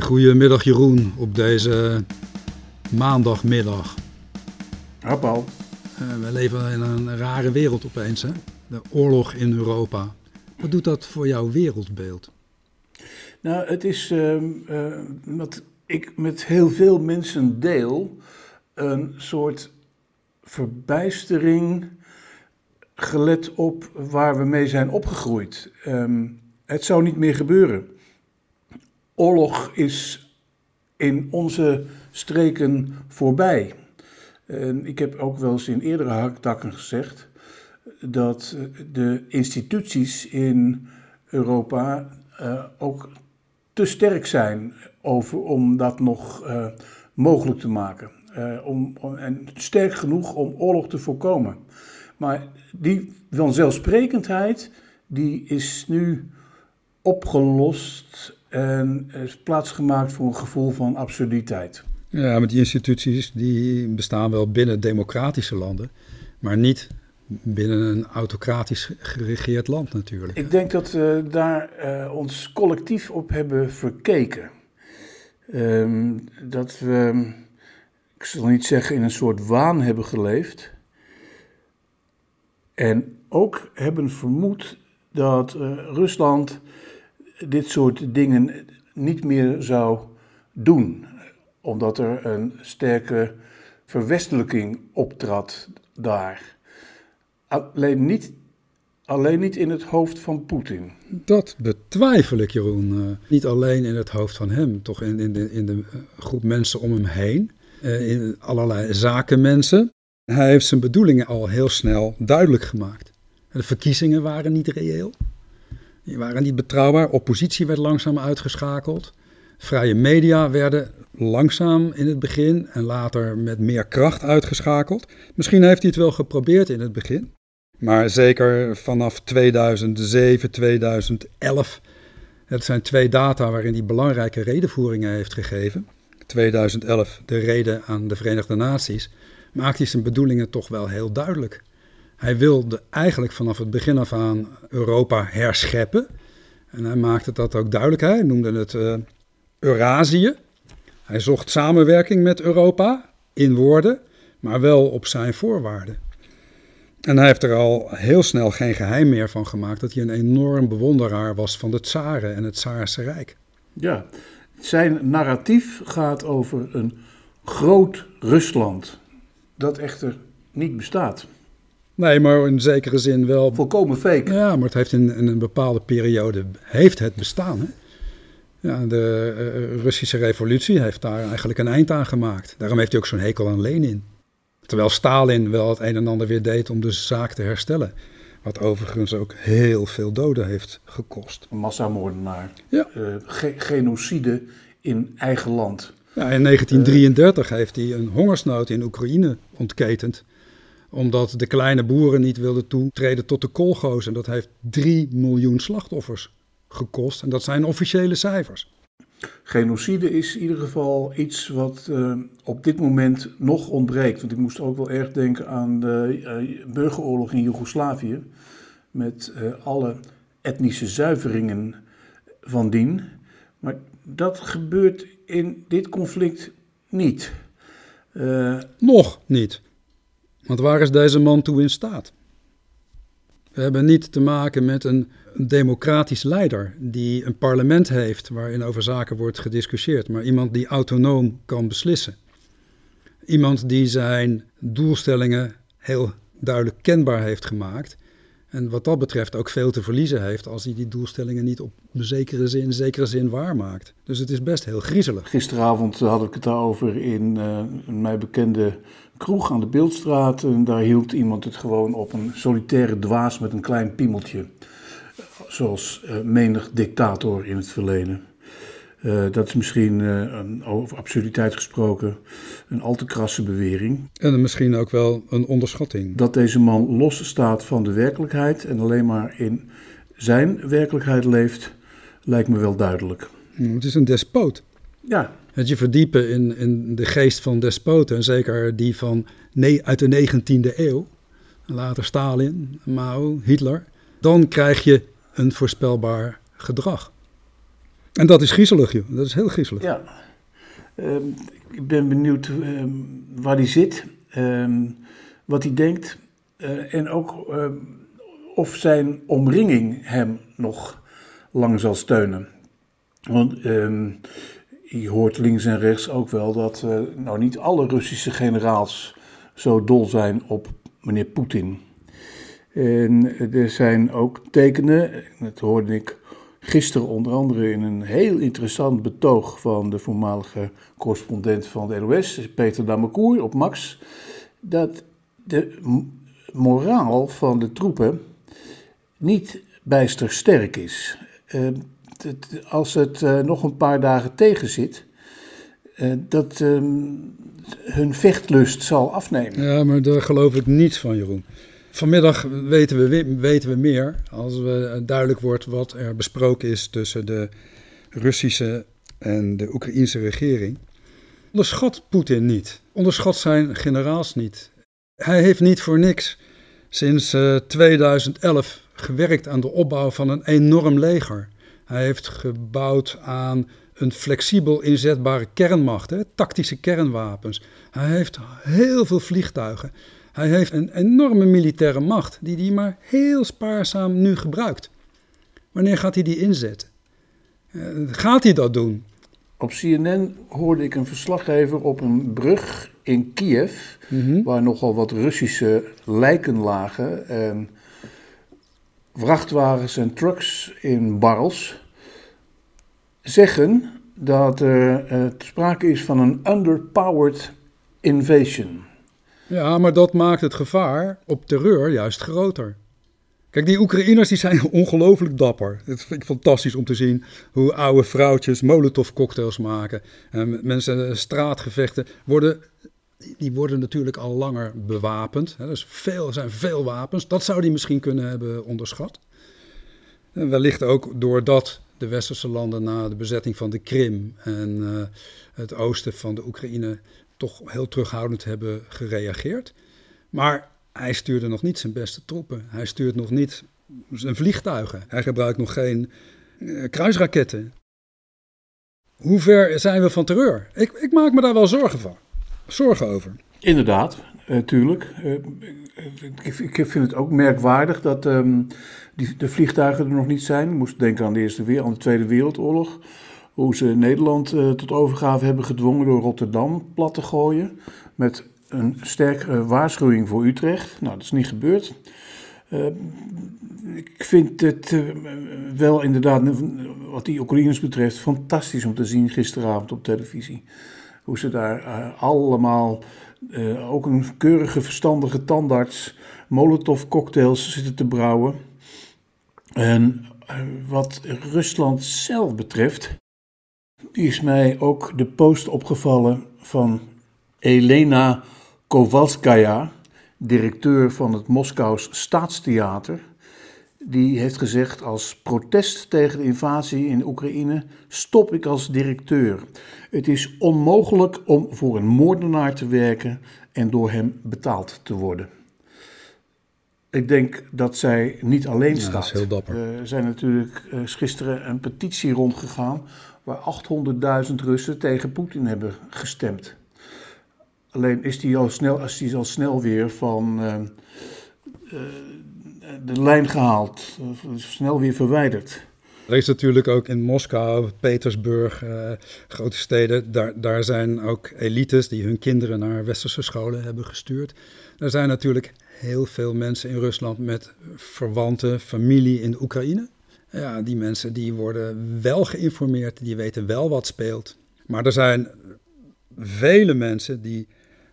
Goedemiddag Jeroen op deze maandagmiddag. Ja, Paul. Uh, we leven in een rare wereld opeens, hè? De oorlog in Europa. Wat doet dat voor jouw wereldbeeld? Nou, het is uh, uh, wat ik met heel veel mensen deel, een soort verbijstering gelet op waar we mee zijn opgegroeid. Um, het zou niet meer gebeuren. Oorlog is in onze streken voorbij. Ik heb ook wel eens in eerdere haktakken gezegd dat de instituties in Europa uh, ook te sterk zijn over, om dat nog uh, mogelijk te maken. Uh, om, om, en sterk genoeg om oorlog te voorkomen. Maar die vanzelfsprekendheid die is nu opgelost en is plaatsgemaakt voor een gevoel van absurditeit. Ja, maar die instituties die bestaan wel binnen democratische landen, maar niet binnen een autocratisch geregeerd land natuurlijk. Ik denk dat we daar uh, ons collectief op hebben verkeken. Um, dat we, ik zal niet zeggen in een soort waan hebben geleefd. En ook hebben vermoed dat uh, Rusland dit soort dingen niet meer zou doen. Omdat er een sterke verwestelijking optrad daar. Alleen niet, alleen niet in het hoofd van Poetin. Dat betwijfel ik, Jeroen. Uh, niet alleen in het hoofd van hem, toch in, in, de, in de eh, groep mensen om hem heen. Uh, in allerlei zakenmensen. Hij heeft zijn bedoelingen al heel snel duidelijk gemaakt. De verkiezingen waren niet reëel. Die waren niet betrouwbaar. Oppositie werd langzaam uitgeschakeld. Vrije media werden langzaam in het begin en later met meer kracht uitgeschakeld. Misschien heeft hij het wel geprobeerd in het begin. Maar zeker vanaf 2007, 2011. Het zijn twee data waarin hij belangrijke redenvoeringen heeft gegeven. 2011 de reden aan de Verenigde Naties. Maakt hij zijn bedoelingen toch wel heel duidelijk. Hij wilde eigenlijk vanaf het begin af aan Europa herscheppen. En hij maakte dat ook duidelijk. Hij noemde het uh, Eurasië. Hij zocht samenwerking met Europa in woorden, maar wel op zijn voorwaarden. En hij heeft er al heel snel geen geheim meer van gemaakt dat hij een enorm bewonderaar was van de tsaren en het Tsaarse Rijk. Ja, zijn narratief gaat over een groot Rusland, dat echter niet bestaat. Nee, maar in zekere zin wel. Volkomen fake. Ja, maar het heeft in, in een bepaalde periode heeft het bestaan. Hè? Ja, de uh, Russische revolutie heeft daar eigenlijk een eind aan gemaakt. Daarom heeft hij ook zo'n hekel aan Lenin. Terwijl Stalin wel het een en ander weer deed om de zaak te herstellen. Wat overigens ook heel veel doden heeft gekost. Massamoordenaar. Ja. Uh, ge genocide in eigen land. Ja, in 1933 uh, heeft hij een hongersnood in Oekraïne ontketend omdat de kleine boeren niet wilden toetreden tot de kolgo's. En dat heeft 3 miljoen slachtoffers gekost. En dat zijn officiële cijfers. Genocide is in ieder geval iets wat uh, op dit moment nog ontbreekt. Want ik moest ook wel erg denken aan de uh, burgeroorlog in Joegoslavië. Met uh, alle etnische zuiveringen van dien. Maar dat gebeurt in dit conflict niet. nog niet. Want waar is deze man toe in staat? We hebben niet te maken met een democratisch leider die een parlement heeft waarin over zaken wordt gediscussieerd, maar iemand die autonoom kan beslissen. Iemand die zijn doelstellingen heel duidelijk kenbaar heeft gemaakt. En wat dat betreft ook veel te verliezen heeft als hij die doelstellingen niet op zekere zin, zekere zin waarmaakt. Dus het is best heel griezelig. Gisteravond had ik het daarover in uh, mijn bekende kroeg aan de Beeldstraat. En daar hield iemand het gewoon op een solitaire dwaas met een klein piemeltje. Zoals uh, menig dictator in het verleden. Uh, dat is misschien, uh, een, over absurditeit gesproken, een al te krasse bewering. En misschien ook wel een onderschatting. Dat deze man los staat van de werkelijkheid en alleen maar in zijn werkelijkheid leeft, lijkt me wel duidelijk. Het is een despoot. Ja, het je verdiepen in, in de geest van despoten, en zeker die van uit de 19e eeuw, later Stalin, Mao, Hitler, dan krijg je een voorspelbaar gedrag. En dat is griezelig, joh. Dat is heel griezelig. Ja. Ehm, ik ben benieuwd ehm, waar hij zit, ehm, wat hij denkt eh, en ook of zijn omringing hem nog lang zal steunen. Want je hoort links en rechts ook wel dat uh, nou niet alle Russische generaals zo dol zijn op meneer Poetin. En er zijn ook tekenen, dat hoorde ik gisteren onder andere in een heel interessant betoog van de voormalige correspondent van de NOS, Peter Damekoer op Max, dat de moraal van de troepen niet bijster sterk is. Uh, als het uh, nog een paar dagen tegen zit, uh, dat ehm, hun vechtlust zal afnemen. Ja, maar daar geloof ik niets van, Jeroen. Vanmiddag weten we, weten we meer als we duidelijk wordt wat er besproken is tussen de Russische en de Oekraïnse regering. Onderschat Poetin niet. Onderschat zijn generaals niet. Hij heeft niet voor niks sinds uh, 2011 gewerkt aan de opbouw van een enorm leger. Hij heeft gebouwd aan een flexibel inzetbare kernmacht, hè, tactische kernwapens. Hij heeft heel veel vliegtuigen. Hij heeft een enorme militaire macht die hij maar heel spaarzaam nu gebruikt. Wanneer gaat hij die inzetten? Eh, gaat hij dat doen? Op CNN hoorde ik een verslaggever op een brug in Kiev, mhm. waar nogal wat Russische lijken lagen. En vrachtwagens en trucks in barrels zeggen dat er uh, sprake is van een underpowered invasion. Ja, maar dat maakt het gevaar op terreur juist groter. Kijk, die Oekraïners die zijn ongelooflijk dapper. Het vind ik fantastisch om te zien hoe oude vrouwtjes Molotov-cocktails maken. En mensen, straatgevechten worden die worden natuurlijk al langer bewapend. Er dus veel, zijn veel wapens. Dat zou die misschien kunnen hebben onderschat. En wellicht ook doordat de westerse landen na de bezetting van de Krim en uh, het oosten van de Oekraïne toch heel terughoudend hebben gereageerd. Maar hij stuurde nog niet zijn beste troepen. Hij stuurt nog niet zijn vliegtuigen. Hij gebruikt nog geen uh, kruisraketten. Hoe ver zijn we van terreur? Ik, ik maak me daar wel zorgen van zorgen over. Inderdaad, natuurlijk. Uh, uh, ik, ik, vind het ook merkwaardig dat um, die, de vliegtuigen er nog niet zijn. Ik moest denken aan de, Eerste Wereld, aan de Tweede Wereldoorlog. Hoe ze Nederland uh, tot overgave hebben gedwongen door Rotterdam plat te gooien. Met een sterke waarschuwing voor Utrecht. Nou, dat is niet gebeurd. ik vind het wel inderdaad, wat die Oekraïners betreft, fantastisch om te zien gisteravond op televisie. Hoe ze daar uh, allemaal, uh, ook een keurige verstandige tandarts, molotov cocktails zitten te brouwen. En uh, wat Rusland zelf betreft, is mij ook de post opgevallen van Elena Kowalskaya, directeur van het Moskous Staatstheater die heeft gezegd als protest tegen de invasie in Oekraïne stop ik als directeur. Het is onmogelijk om voor een moordenaar te werken en door hem betaald te worden. Ik denk dat zij niet alleen staat. dat is heel dapper. Er zijn natuurlijk uh, gisteren een petitie rondgegaan waar 800.000 Russen tegen Poetin hebben gestemd. Alleen is die al snel, is die al snel weer van uh, uh, de lijn gehaald, snel weer verwijderd. Er is natuurlijk ook in Moskou, Petersburg, uh, grote steden, daar, daar zijn ook elites die hun kinderen naar westerse scholen hebben gestuurd. Er zijn natuurlijk heel veel mensen in Rusland met verwanten, familie in de Oekraïne. Ja, die mensen die worden wel geïnformeerd, die weten wel wat speelt. Maar er zijn vele mensen die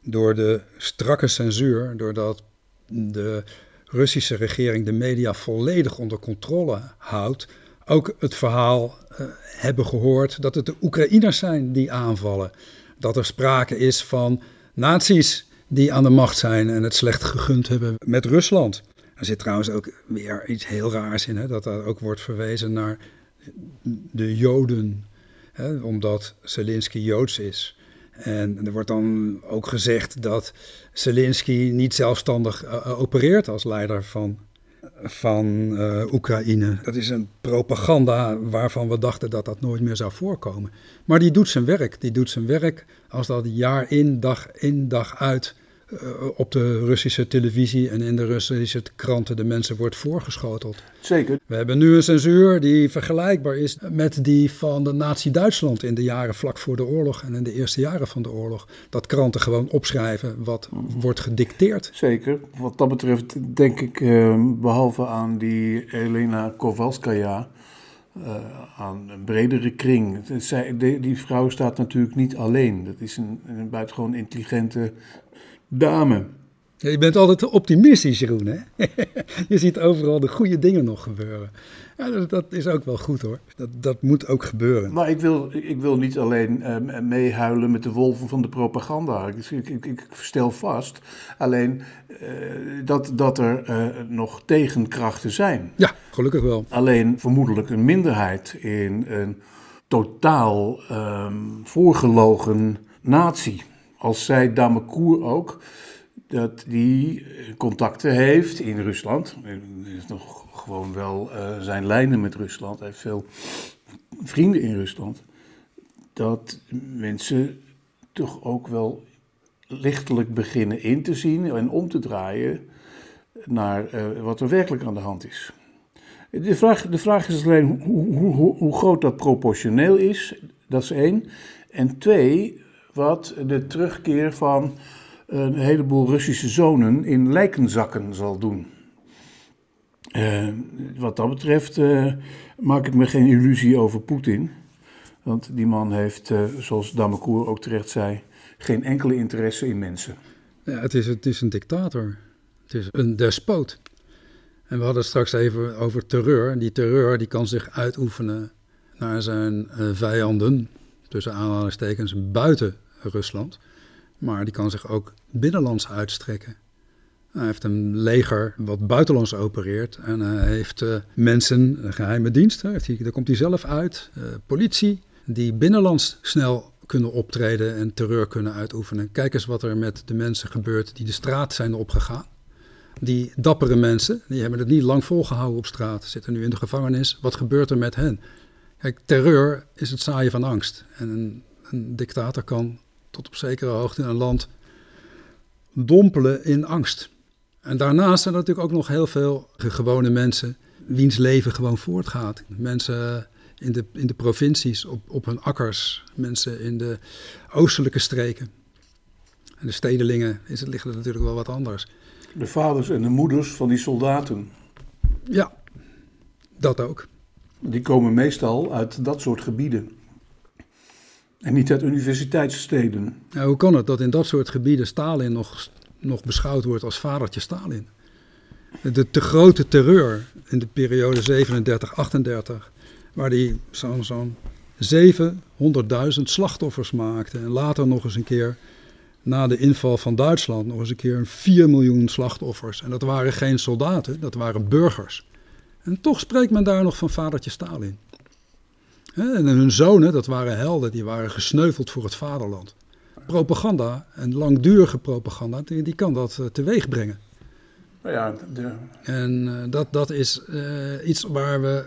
door de strakke censuur, doordat de Russische regering de media volledig onder controle houdt, ook het verhaal uh, hebben gehoord dat het de Oekraïners zijn die aanvallen. Dat er sprake is van nazi's die aan de macht zijn en het slecht gegund hebben met Rusland. Er zit trouwens ook weer iets heel raars in, hè, dat er ook wordt verwezen naar de Joden, hè, omdat Zelensky Joods is. En er wordt dan ook gezegd dat Zelensky niet zelfstandig uh, opereert als leider van van uh, Oekraïne. Dat is een propaganda waarvan we dachten dat dat nooit meer zou voorkomen. Maar die doet zijn werk. Die doet zijn werk als dat jaar in, dag in, dag uit eh, op de Russische televisie en in de Russische kranten de mensen wordt voorgeschoteld. Zeker. We hebben nu een censuur die vergelijkbaar is met die van de Nazi-Duitsland in de jaren vlak voor de oorlog en in de eerste jaren van de oorlog. Dat kranten gewoon opschrijven wat wordt gedicteerd. Zeker. Wat dat betreft denk ik, eh, behalve aan die Elena Kowalskaya, uh, aan een bredere kring. Zij, die vrouw staat natuurlijk niet alleen. Dat is een, een buitengewoon intelligente dame. je bent altijd optimistisch, Jeroen. Hè? je ziet overal de goede dingen nog gebeuren. Ja, dat, dat, is ook wel goed hoor. Dat, dat moet ook gebeuren. Maar ik wil, ik wil niet alleen uh, meehuilen met de wolven van de propaganda. Ik, ik, ik stel vast alleen uh, dat, dat er uh, nog tegenkrachten zijn. Ja, gelukkig wel. Alleen vermoedelijk een minderheid in een totaal um, voorgelogen natie als zij Damekoer ook, dat die contacten heeft in Rusland. Hij heeft nog gewoon wel uh, zijn lijnen met Rusland. Hij heeft veel vrienden in Rusland. Dat mensen toch ook wel lichtelijk beginnen in te zien en om te draaien naar uh, wat er werkelijk aan de hand is. De vraag, de vraag is alleen hoe, hoe, hoe groot dat proportioneel is, dat is één. En twee, wat de terugkeer van een heleboel Russische zonen in lijkenzakken zal doen. Uh, wat dat betreft uh, maak ik me geen illusie over Poetin. Want die man heeft, uh, zoals Damekoer ook terecht zei, geen enkele interesse in mensen. Ja, het is, het is een dictator. Het is een despoot. En we hadden straks even over terreur. Die terreur die kan zich uitoefenen naar zijn vijanden, tussen aanhalingstekens, buiten Rusland. Maar die kan zich ook binnenlands uitstrekken. Hij heeft een leger wat buitenlands opereert. En hij heeft uh, mensen, geheime diensten, daar komt hij zelf uit, uh, politie, die binnenlands snel kunnen optreden en terreur kunnen uitoefenen. Kijk eens wat er met de mensen gebeurt die de straat zijn opgegaan. Die dappere mensen, die hebben het niet lang volgehouden op straat, zitten nu in de gevangenis. Wat gebeurt er met hen? Kijk, terreur is het zaaien van angst. En een, een dictator kan tot op zekere hoogte in een land dompelen in angst. En daarnaast zijn er natuurlijk ook nog heel veel gewone mensen wiens leven gewoon voortgaat. Mensen in de, in de provincies, op, op hun akkers, mensen in de oostelijke streken. En de stedelingen is het, ligt het natuurlijk wel wat anders. De vaders en de moeders van die soldaten. Ja, dat ook. Die komen meestal uit dat soort gebieden. En niet uit universiteitssteden. Hoe kan het dat in dat soort gebieden Stalin nog, nog beschouwd wordt als vadertje Stalin? De te grote terreur in de periode 37-38, waar hij zo'n zo'n 700.000 slachtoffers maakte. En later nog eens een keer, na de inval van Duitsland, nog eens een keer 4 miljoen slachtoffers. En dat waren geen soldaten, dat waren burgers. En toch spreekt men daar nog van vadertje Stalin. En hun zonen, dat waren helden, die waren gesneuveld voor het vaderland. Propaganda, en langdurige propaganda, die, die kan dat uh, teweeg brengen. Nou ja, de... En uh, dat, dat is uh, iets waar we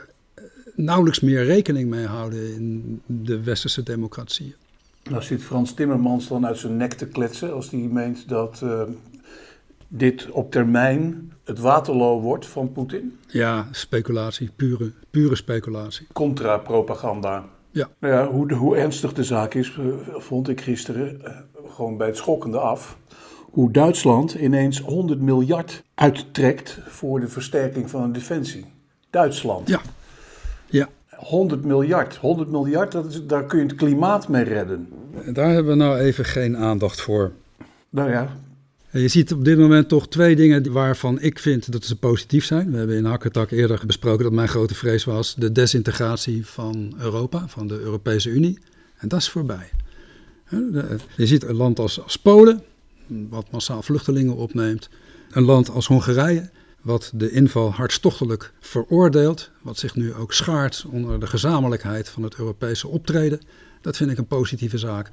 nauwelijks meer rekening mee houden in de westerse democratieën. Nou zit Frans Timmermans dan uit zijn nek te kletsen als hij meent dat dit op termijn het Waterloo wordt van Poetin? Ja, speculatie, pure, pure speculatie. Contra-propaganda. Ja. Nou ja, hoe, hoe ernstig de zaak is, eh, vond ik gisteren, eh, gewoon bij het schokkende af. Hoe Duitsland ineens 100 miljard uittrekt voor de versterking van de defensie. Duitsland. Ja. Ja. 100 miljard. 100 miljard, dat is, daar kun je het klimaat mee redden. Daar hebben we nou even geen aandacht voor. Nou ja, je ziet op dit moment toch twee dingen waarvan ik vind dat ze positief zijn. We hebben in Hakketak eerder besproken dat mijn grote vrees was de desintegratie van Europa, van de Europese Unie. En dat is voorbij. Je ziet een land als, als Polen, wat massaal vluchtelingen opneemt. Een land als Hongarije, wat de inval hartstochtelijk veroordeelt, wat zich nu ook schaart onder de gezamenlijkheid van het Europese optreden. Dat vind ik een positieve zaak.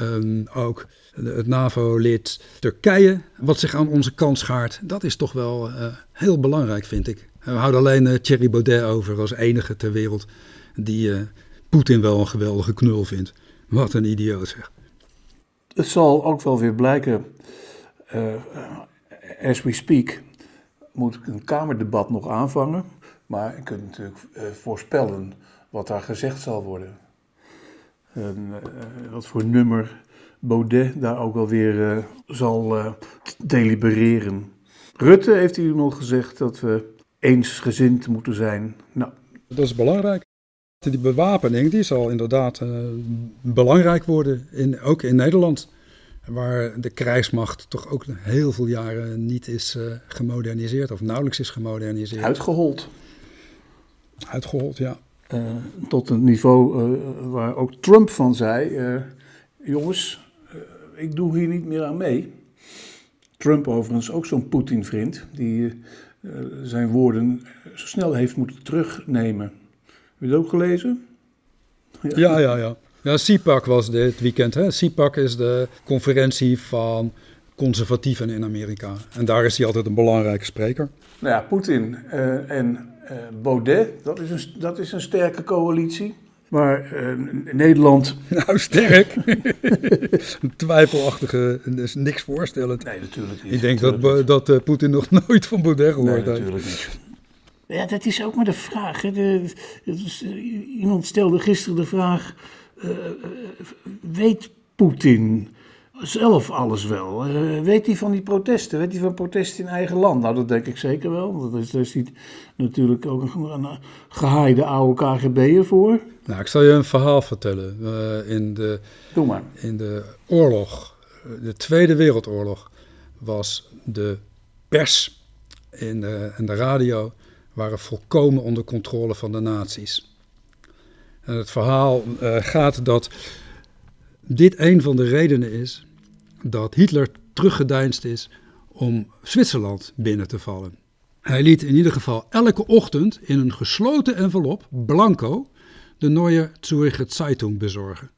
Um, ook het NAVO-lid Turkije, wat zich aan onze kant schaart. Dat is toch wel uh, heel belangrijk, vind ik. We houden alleen uh, Thierry Baudet over als enige ter wereld die uh, Poetin wel een geweldige knul vindt. Wat een idioot zeg. Het zal ook wel weer blijken, as we speak, moet een Kamerdebat nog aanvangen. Maar je kunt natuurlijk voorspellen wat daar gezegd zal worden. En, wat voor nummer Baudet daar ook alweer uh, zal uh, delibereren. Rutte heeft u nog gezegd dat we eensgezind moeten zijn. Nou. Dat is belangrijk. Die bewapening die zal inderdaad uh, belangrijk worden, in, ook in Nederland. Waar de krijgsmacht toch ook heel veel jaren niet is gemoderniseerd of nauwelijks is gemoderniseerd. Uitgehold. Uitgehold, ja. Tot een niveau waar ook Trump van zei: jongens, ik doe hier niet meer aan mee. Trump overigens ook zo'n Poetin-vriend, die zijn woorden zo snel heeft moeten terugnemen. Heb je het ook gelezen? Ja, ja, ja. ja. ja CPAC was dit weekend. Hè? CPAC is de conferentie van conservatieven in Amerika. En daar is hij altijd een belangrijke spreker. Nou ja, Poetin uh, en Baudet, dat is, een, dat is een sterke coalitie. Maar uh, Nederland. Nou, sterk. een twijfelachtige, is niks voorstellend. Nee, natuurlijk niet. Ik denk dat, dat uh, Poetin nog nooit van Baudet gehoord nee, heeft. natuurlijk niet. Ja, dat is ook maar de vraag. Hè. De, is, iemand stelde gisteren de vraag: weet Poetin zelf alles wel? Uh, weet hij van die protesten? Weet hij van protesten in eigen land? Nou, dat denk ik zeker wel. Dat is, daar is natuurlijk ook een, een gehaaide oude KGB'er voor. Nou, ik zal je een verhaal vertellen. Uh, in, de, Doe maar. in de oorlog, de Tweede Wereldoorlog, was de pers en de, en de radio waren volkomen onder controle van de nazi's. En het verhaal uh, gaat dat dit een van de redenen is dat Hitler teruggedeinst is om Zwitserland binnen te vallen. Hij liet in ieder geval elke ochtend in een gesloten envelop, blanco, de Neue Zürcher Zeitung bezorgen.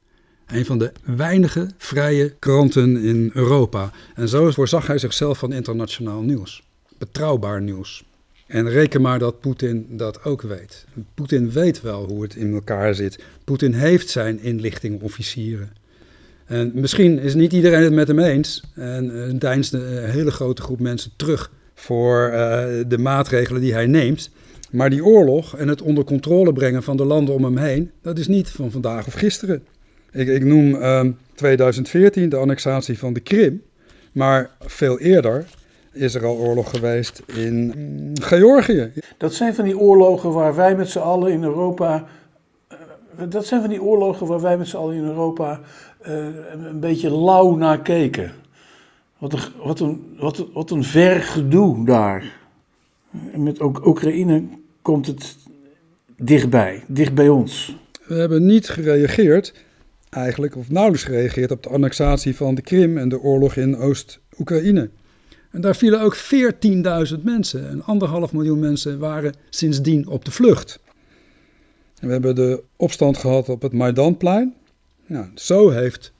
Een van de weinige vrije kranten in Europa. En zo voorzag hij zichzelf van internationaal nieuws. Betrouwbaar nieuws. En reken maar dat Poetin dat ook weet. Poetin weet wel hoe het in elkaar zit. Poetin heeft zijn inlichtingofficieren. En misschien is niet iedereen het met hem eens. En uh, deinst een hele grote groep mensen terug voor uh, de maatregelen die hij neemt. Maar die oorlog en het onder controle brengen van de landen om hem heen, dat is niet van vandaag of gisteren. Ik, ik noem uh, 2014 de annexatie van de Krim. Maar veel eerder is er al oorlog geweest in Georgië. Dat zijn van die oorlogen waar wij met z'n allen in Europa. Dat zijn van die oorlogen waar wij met z'n allen in Europa een beetje lauw naar keken. Wat een, wat een, wat, wat een ver gedoe daar. En met Oekraïne komt het dichtbij, dicht bij ons. We hebben niet gereageerd, eigenlijk, of nauwelijks gereageerd op de annexatie van de Krim en de oorlog in Oost-Oekraïne. En daar vielen ook 14.000 mensen. En anderhalf miljoen mensen waren sindsdien op de vlucht. En we hebben de opstand gehad op het Maidanplein. Nou, zo heeft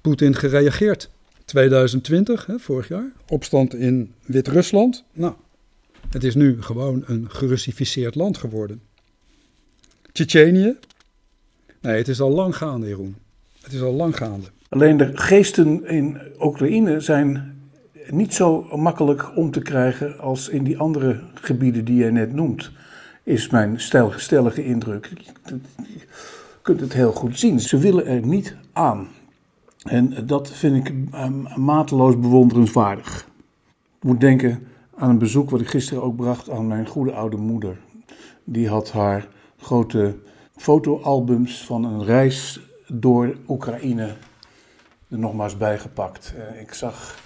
Poetin gereageerd. 2020, hè, vorig jaar, opstand in Wit-Rusland. Nou, het is nu gewoon een gerussificeerd land geworden. Tsjetsjenië? Nee, het is al lang gaande, Jeroen. Het is al lang gaande. Alleen de geesten in Oekraïne zijn niet zo makkelijk om te krijgen als in die andere gebieden die jij net noemt, is mijn stellige indruk. Kunt het heel goed zien. Ze willen er niet aan. En dat vind ik mateloos bewonderenswaardig. Ik moet denken aan een bezoek wat ik gisteren ook bracht aan mijn goede oude moeder. Die had haar grote fotoalbums van een reis door Oekraïne er nogmaals bijgepakt. Ik zag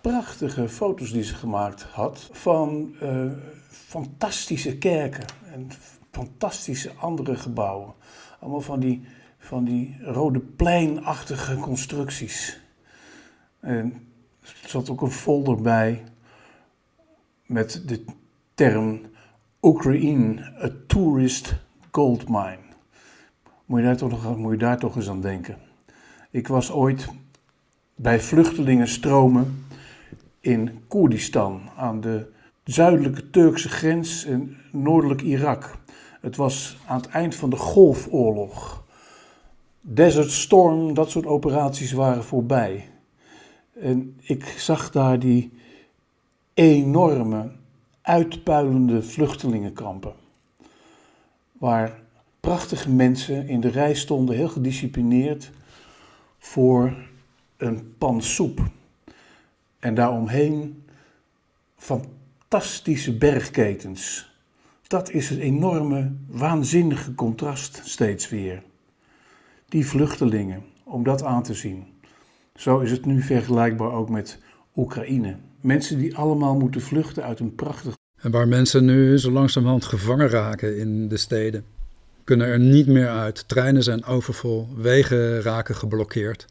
prachtige foto's die ze gemaakt had van uh, fantastische kerken en fantastische andere gebouwen. Allemaal van die, van die rode pleinachtige constructies. En er zat ook een folder bij met de term Oekraïne, a tourist gold mine. Moet je, daar toch moet je daar toch eens aan denken. Ik was ooit bij vluchtelingenstromen in Koerdistan aan de zuidelijke Turkse grens en noordelijk Irak. Het was aan het eind van de Golfoorlog. Desert Storm, dat soort operaties waren voorbij. En ik zag daar die enorme, uitpuilende vluchtelingenkampen. Waar prachtige mensen in de rij stonden, heel gedisciplineerd, voor een pan soep. En daaromheen fantastische bergketens. Dat is het enorme, waanzinnige contrast steeds weer. Die vluchtelingen, om dat aan te zien. Zo is het nu vergelijkbaar ook met Oekraïne. Mensen die allemaal moeten vluchten uit een prachtig. En waar mensen nu zo langzamerhand gevangen raken in de steden. Kunnen er niet meer uit. Treinen zijn overvol, wegen raken geblokkeerd.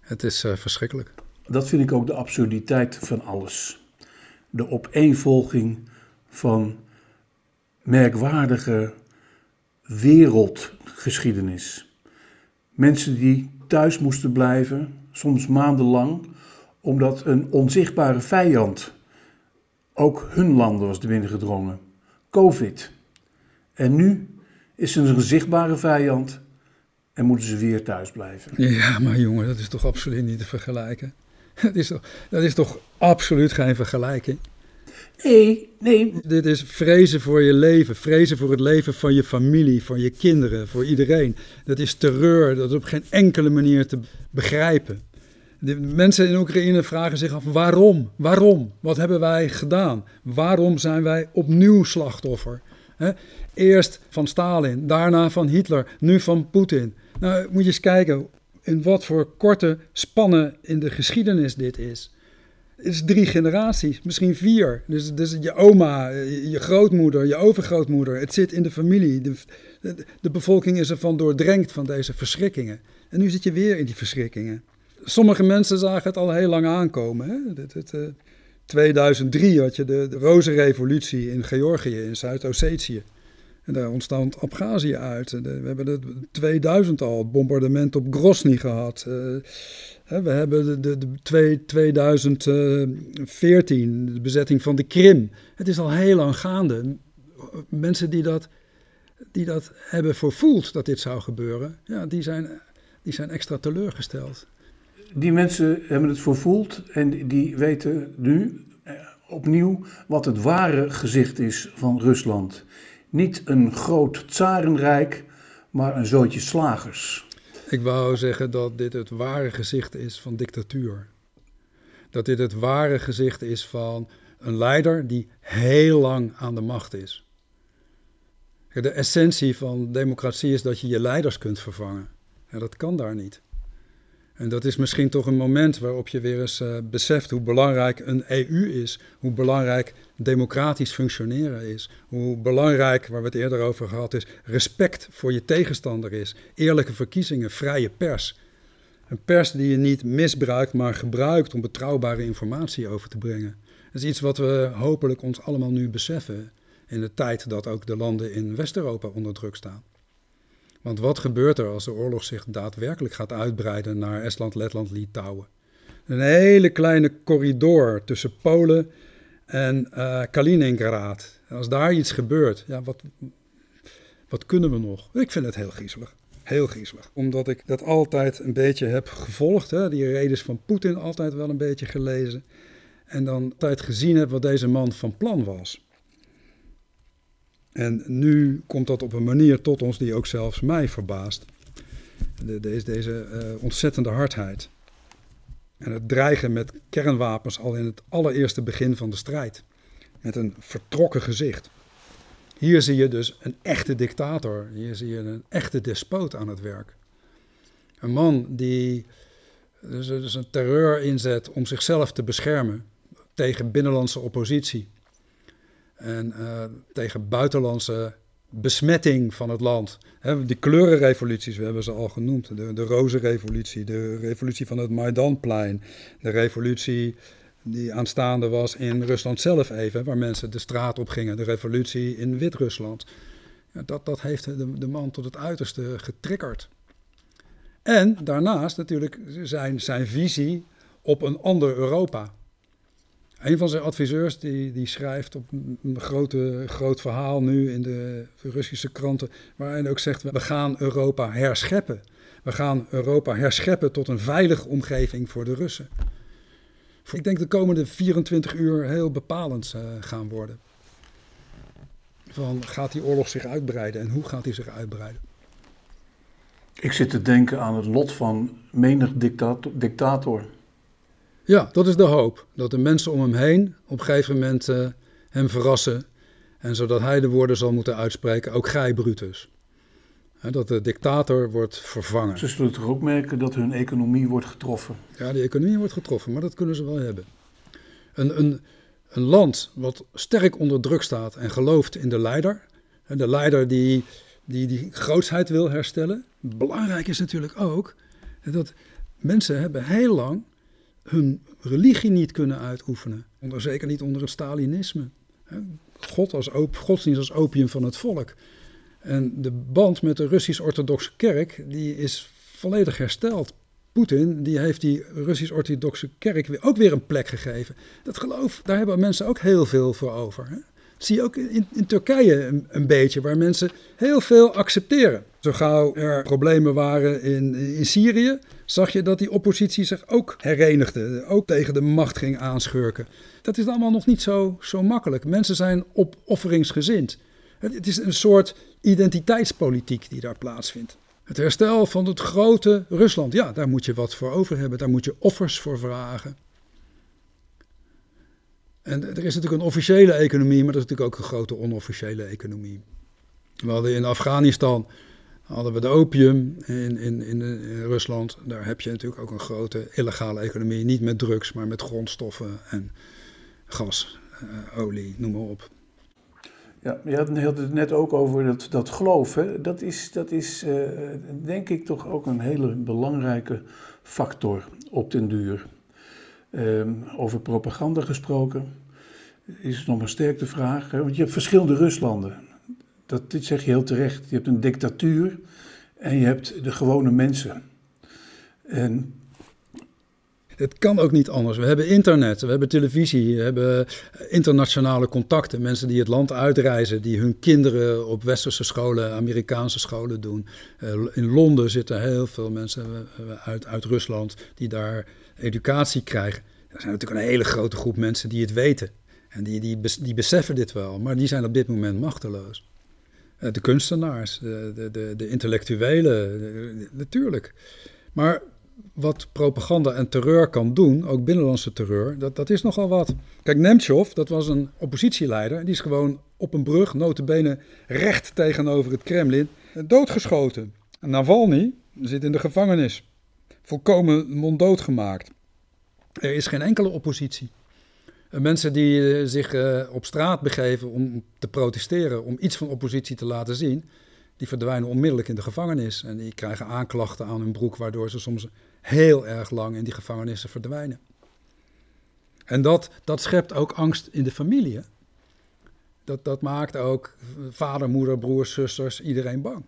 Het is uh, verschrikkelijk. Dat vind ik ook de absurditeit van alles. De opeenvolging van merkwaardige wereldgeschiedenis. Mensen die thuis moesten blijven, soms maandenlang, omdat een onzichtbare vijand ook hun landen was binnengedrongen. Covid. En nu is er een zichtbare vijand en moeten ze weer thuis blijven. Ja, maar jongen, dat is toch absoluut niet te vergelijken? Dat is toch, dat is toch absoluut geen vergelijking? Nee, nee. Dit is vrezen voor je leven, vrezen voor het leven van je familie, van je kinderen, voor iedereen. Dat is terreur, dat is op geen enkele manier te begrijpen. De mensen in Oekraïne vragen zich af waarom? Waarom? Wat hebben wij gedaan? Waarom zijn wij opnieuw slachtoffer? Eerst van Stalin, daarna van Hitler, nu van Poetin. Nou, moet je eens kijken in wat voor korte spannen in de geschiedenis dit is. Is drie generaties, misschien vier. Dus, dus je oma, je grootmoeder, je overgrootmoeder. Het zit in de familie. De, de, bevolking is ervan doordrenkt van deze verschrikkingen. En nu zit je weer in die verschrikkingen. Sommige mensen zagen het al heel lang aankomen. Hè? Het, 2003 eh, had je de, de rozenrevolutie in Georgië, in Zuid-Ossetië. En daar ontstond Abhazie uit. we hebben het 2000 al, het bombardement op Grozny gehad. Uh, we hebben de, de, de 2014, de bezetting van de Krim. Het is al heel lang gaande. Mensen die dat, die dat hebben vervoeld dat dit zou gebeuren, ja, die, zijn, die zijn extra teleurgesteld. Die mensen hebben het vervoeld en die weten nu eh, opnieuw wat het ware gezicht is van Rusland. Niet een groot tsarenrijk, maar een zootje slagers. Ik wou zeggen dat dit het ware gezicht is van dictatuur. Dat dit het ware gezicht is van een leider die heel lang aan de macht is. De essentie van democratie is dat je je leiders kunt vervangen. En dat kan daar niet. En dat is misschien toch een moment waarop je weer eens uh, beseft hoe belangrijk een EU is, hoe belangrijk democratisch functioneren is, hoe belangrijk, waar we het eerder over gehad is, respect voor je tegenstander is, eerlijke verkiezingen, vrije pers. Een pers die je niet misbruikt, maar gebruikt om betrouwbare informatie over te brengen. Dat is iets wat we hopelijk ons allemaal nu beseffen in de tijd dat ook de landen in West-Europa onder druk staan. Want wat gebeurt er als de oorlog zich daadwerkelijk gaat uitbreiden naar Estland, Letland, Litouwen? Een hele kleine corridor tussen Polen en uh, Kaliningrad. Als daar iets gebeurt, ja, wat, wat kunnen we nog? Ik vind het heel griezelig. Heel griezelig. Omdat ik dat altijd een beetje heb gevolgd. Hè? Die redes van Poetin altijd wel een beetje gelezen. En dan altijd gezien heb wat deze man van plan was. En nu komt dat op een manier tot ons die ook zelfs mij verbaast. De, deze deze uh, ontzettende hardheid. En het dreigen met kernwapens al in het allereerste begin van de strijd. Met een vertrokken gezicht. Hier zie je dus een echte dictator. Hier zie je een echte despoot aan het werk. Een man die dus, dus een terreur inzet om zichzelf te beschermen tegen binnenlandse oppositie. En uh, tegen buitenlandse besmetting van het land. He, die kleurenrevoluties, we hebben ze al genoemd. De, de rozenrevolutie, de revolutie van het Maidanplein. De revolutie die aanstaande was in Rusland zelf even, waar mensen de straat op gingen. De revolutie in Wit-Rusland. Ja, dat, dat heeft de, de man tot het uiterste getriggerd. En daarnaast natuurlijk zijn, zijn visie op een ander Europa. Een van zijn adviseurs die, die schrijft op een grote, groot verhaal nu in de Russische kranten, waar hij ook zegt: we gaan Europa herscheppen. We gaan Europa herscheppen tot een veilige omgeving voor de Russen. Ik denk de komende 24 uur heel bepalend uh, gaan worden. Van gaat die oorlog zich uitbreiden en hoe gaat hij zich uitbreiden? Ik zit te denken aan het lot van menig dictator. Ja, dat is de hoop. Dat de mensen om hem heen op een gegeven moment uh, hem verrassen. En zodat hij de woorden zal moeten uitspreken, ook gij Brutus. dat de dictator wordt vervangen. Ze zullen toch ook merken dat hun economie wordt getroffen? Ja, die economie wordt getroffen, maar dat kunnen ze wel hebben. Een, een, een land wat sterk onder druk staat en gelooft in de leider. De leider die die, die grootsheid wil herstellen. Belangrijk is natuurlijk ook dat mensen hebben heel lang hun religie niet kunnen uitoefenen. Zeker niet onder het Stalinisme. God als op, godsdienst als opium van het volk. En de band met de Russisch-Orthodoxe Kerk die is volledig hersteld. Poetin die heeft die Russisch-Orthodoxe Kerk ook weer een plek gegeven. Dat geloof, daar hebben mensen ook heel veel voor over. Hè? Dat zie je ook in, in Turkije een, beetje, waar mensen heel veel accepteren. Zo gauw er problemen waren in Syrië, zag je dat die oppositie zich ook herenigde, ook tegen de macht ging aanschurken. Dat is allemaal nog niet zo, zo makkelijk. Mensen zijn opofferingsgezind. Het, het is een soort identiteitspolitiek die daar plaatsvindt. Het herstel van het grote Rusland, ja, daar moet je wat voor over hebben, daar moet je offers voor vragen. En er is natuurlijk een officiële economie, maar er is natuurlijk ook een grote onofficiële economie. We hadden in Afghanistan hadden we de opium in, in, in, in, Rusland. Daar heb je natuurlijk ook een grote illegale economie. Niet met drugs, maar met grondstoffen en gas, uh, olie, noem maar op. Ja, je had het net ook over dat, dat geloof. Hè? Dat is, dat is uh, denk ik toch ook een hele belangrijke factor op den duur. Um, over propaganda gesproken is het nog maar sterk de vraag. Hè? Want je hebt verschillende Ruslanden. Dat, dit zeg je heel terecht. Je hebt een dictatuur en je hebt de gewone mensen. En het kan ook niet anders. We hebben internet, we hebben televisie, we hebben internationale contacten. Mensen die het land uitreizen, die hun kinderen op westerse scholen, Amerikaanse scholen doen. Uh, in Londen zitten heel veel mensen eh, uit, uit Rusland die daar educatie krijgen. Er zijn natuurlijk een hele grote groep mensen die het weten. En die, die, die beseffen dit wel, maar die zijn op dit moment machteloos. Eh, de kunstenaars, de, de, de, intellectuelen, natuurlijk. Maar wat propaganda en terreur kan doen, ook binnenlandse terreur, dat, dat is nogal wat. Kijk, Nemtsov, dat was een oppositieleider, die is gewoon op een brug, notabene recht tegenover het Kremlin, doodgeschoten. En Navalny zit in de gevangenis, volkomen monddood gemaakt. Er is geen enkele oppositie. Mensen die eh, zich eh, op straat begeven om te protesteren, om iets van oppositie te laten zien, die verdwijnen onmiddellijk in de gevangenis. En die krijgen aanklachten aan hun broek, waardoor ze soms heel erg lang in die gevangenissen verdwijnen. En dat, dat schept ook angst in de familie. Dat, dat maakt ook vader, moeder, broers, zusters, iedereen bang.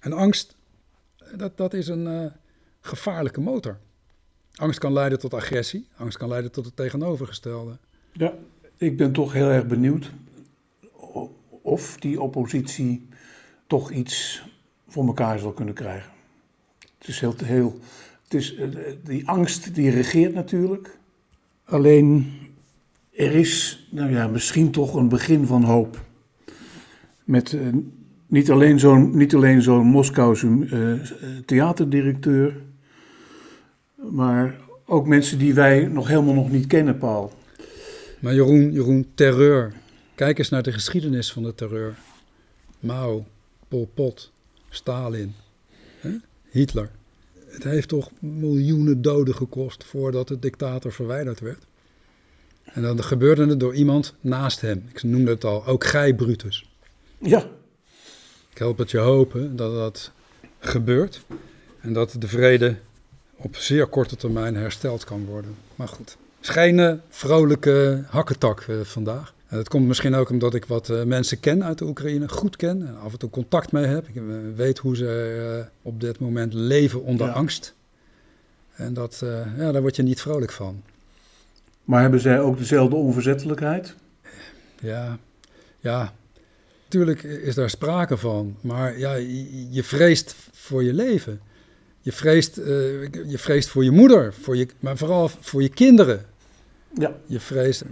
En angst, dat, dat is een gevaarlijke motor. Angst kan leiden tot agressie, angst kan leiden tot het tegenovergestelde. Ja, ik ben toch heel erg benieuwd of die oppositie toch iets voor elkaar zal kunnen krijgen. Het is heel, heel het is, eh, die angst die regeert natuurlijk. Alleen er is, nou ja, misschien toch een begin van hoop. Met uh, niet alleen zo'n, niet alleen Moskouse uh, theaterdirecteur, maar ook mensen die wij nog helemaal nog niet kennen, Paul. Maar Jeroen, Jeroen, terreur. Kijk eens naar de geschiedenis van de terreur. Mao, Pol Pot, Stalin, hè? Hitler. Het heeft toch miljoenen doden gekost voordat de dictator verwijderd werd. En dan gebeurde het door iemand naast hem. Ik noemde het al, ook gij Brutus. Ja. Ik help het je hopen dat dat gebeurt. En dat de vrede op zeer korte termijn hersteld kan worden. Maar goed, schijnen vrolijke hakketak uh, vandaag. En dat komt misschien ook omdat ik wat uh, mensen ken uit de Oekraïne, goed ken en af en toe contact mee heb. Ik uh, weet hoe ze op dit moment leven onder ja. angst. En dat, ja, daar word je niet vrolijk van. Maar hebben zij ook dezelfde onverzettelijkheid? Ja, ja. Natuurlijk is daar sprake van, maar ja, je vreest voor je leven. Je vreest, uh, je vreest voor je moeder, voor je, maar vooral voor je kinderen. Ja. Je vreest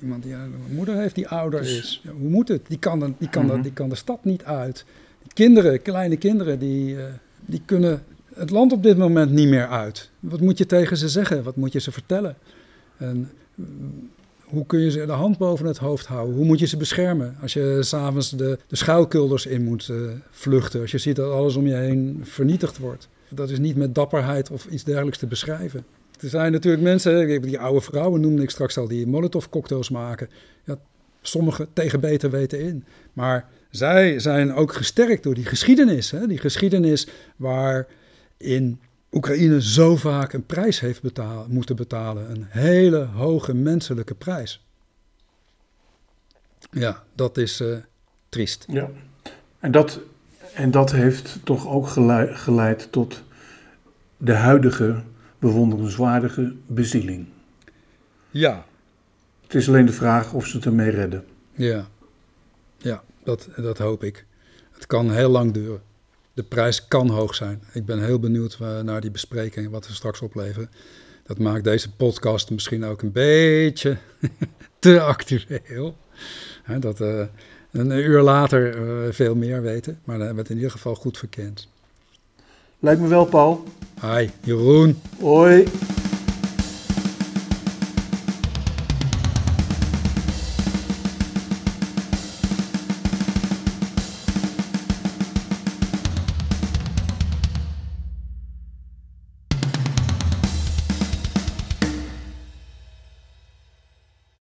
iemand die een moeder heeft die ouder dus, is. Ja, hoe moet het? Die kan, de, die, kan mm die kan de stad niet uit. Kinderen, kleine kinderen, die, uh, die kunnen het land op dit moment niet meer uit. Wat moet je tegen ze zeggen? Wat moet je ze vertellen? En hoe kun je ze de hand boven het hoofd houden? Hoe moet je ze beschermen als je s'avonds de, de schuilkulders in moet uh, vluchten? Als je ziet dat alles om je heen vernietigd wordt. Dat is niet met dapperheid of iets dergelijks te beschrijven. Er zijn natuurlijk mensen, die oude vrouwen noemde ik straks al, die molotov cocktails maken. Ja, sommigen tegen beter weten in. Maar zij zijn ook gesterkt door die geschiedenis. Hè? Die geschiedenis waarin Oekraïne zo vaak een prijs heeft moeten betalen. Een hele hoge menselijke prijs. Ja, dat is uh, triest. Ja, en dat, en dat heeft toch ook geleid, geleid tot de huidige bewonderenswaardige bezieling. Ja. Het is alleen de vraag of ze het ermee redden. Ja, ja dat, dat hoop ik. Het kan heel lang duren. De prijs kan hoog zijn. Ik ben heel benieuwd naar die bespreking, wat we straks opleveren. Dat maakt deze podcast misschien ook een beetje te actueel. dat uh, een uur later uh, veel meer weten. Maar dan hebben we het in ieder geval goed verkend. Lijkt me wel, Paul. Hi, Jeroen. Hoi.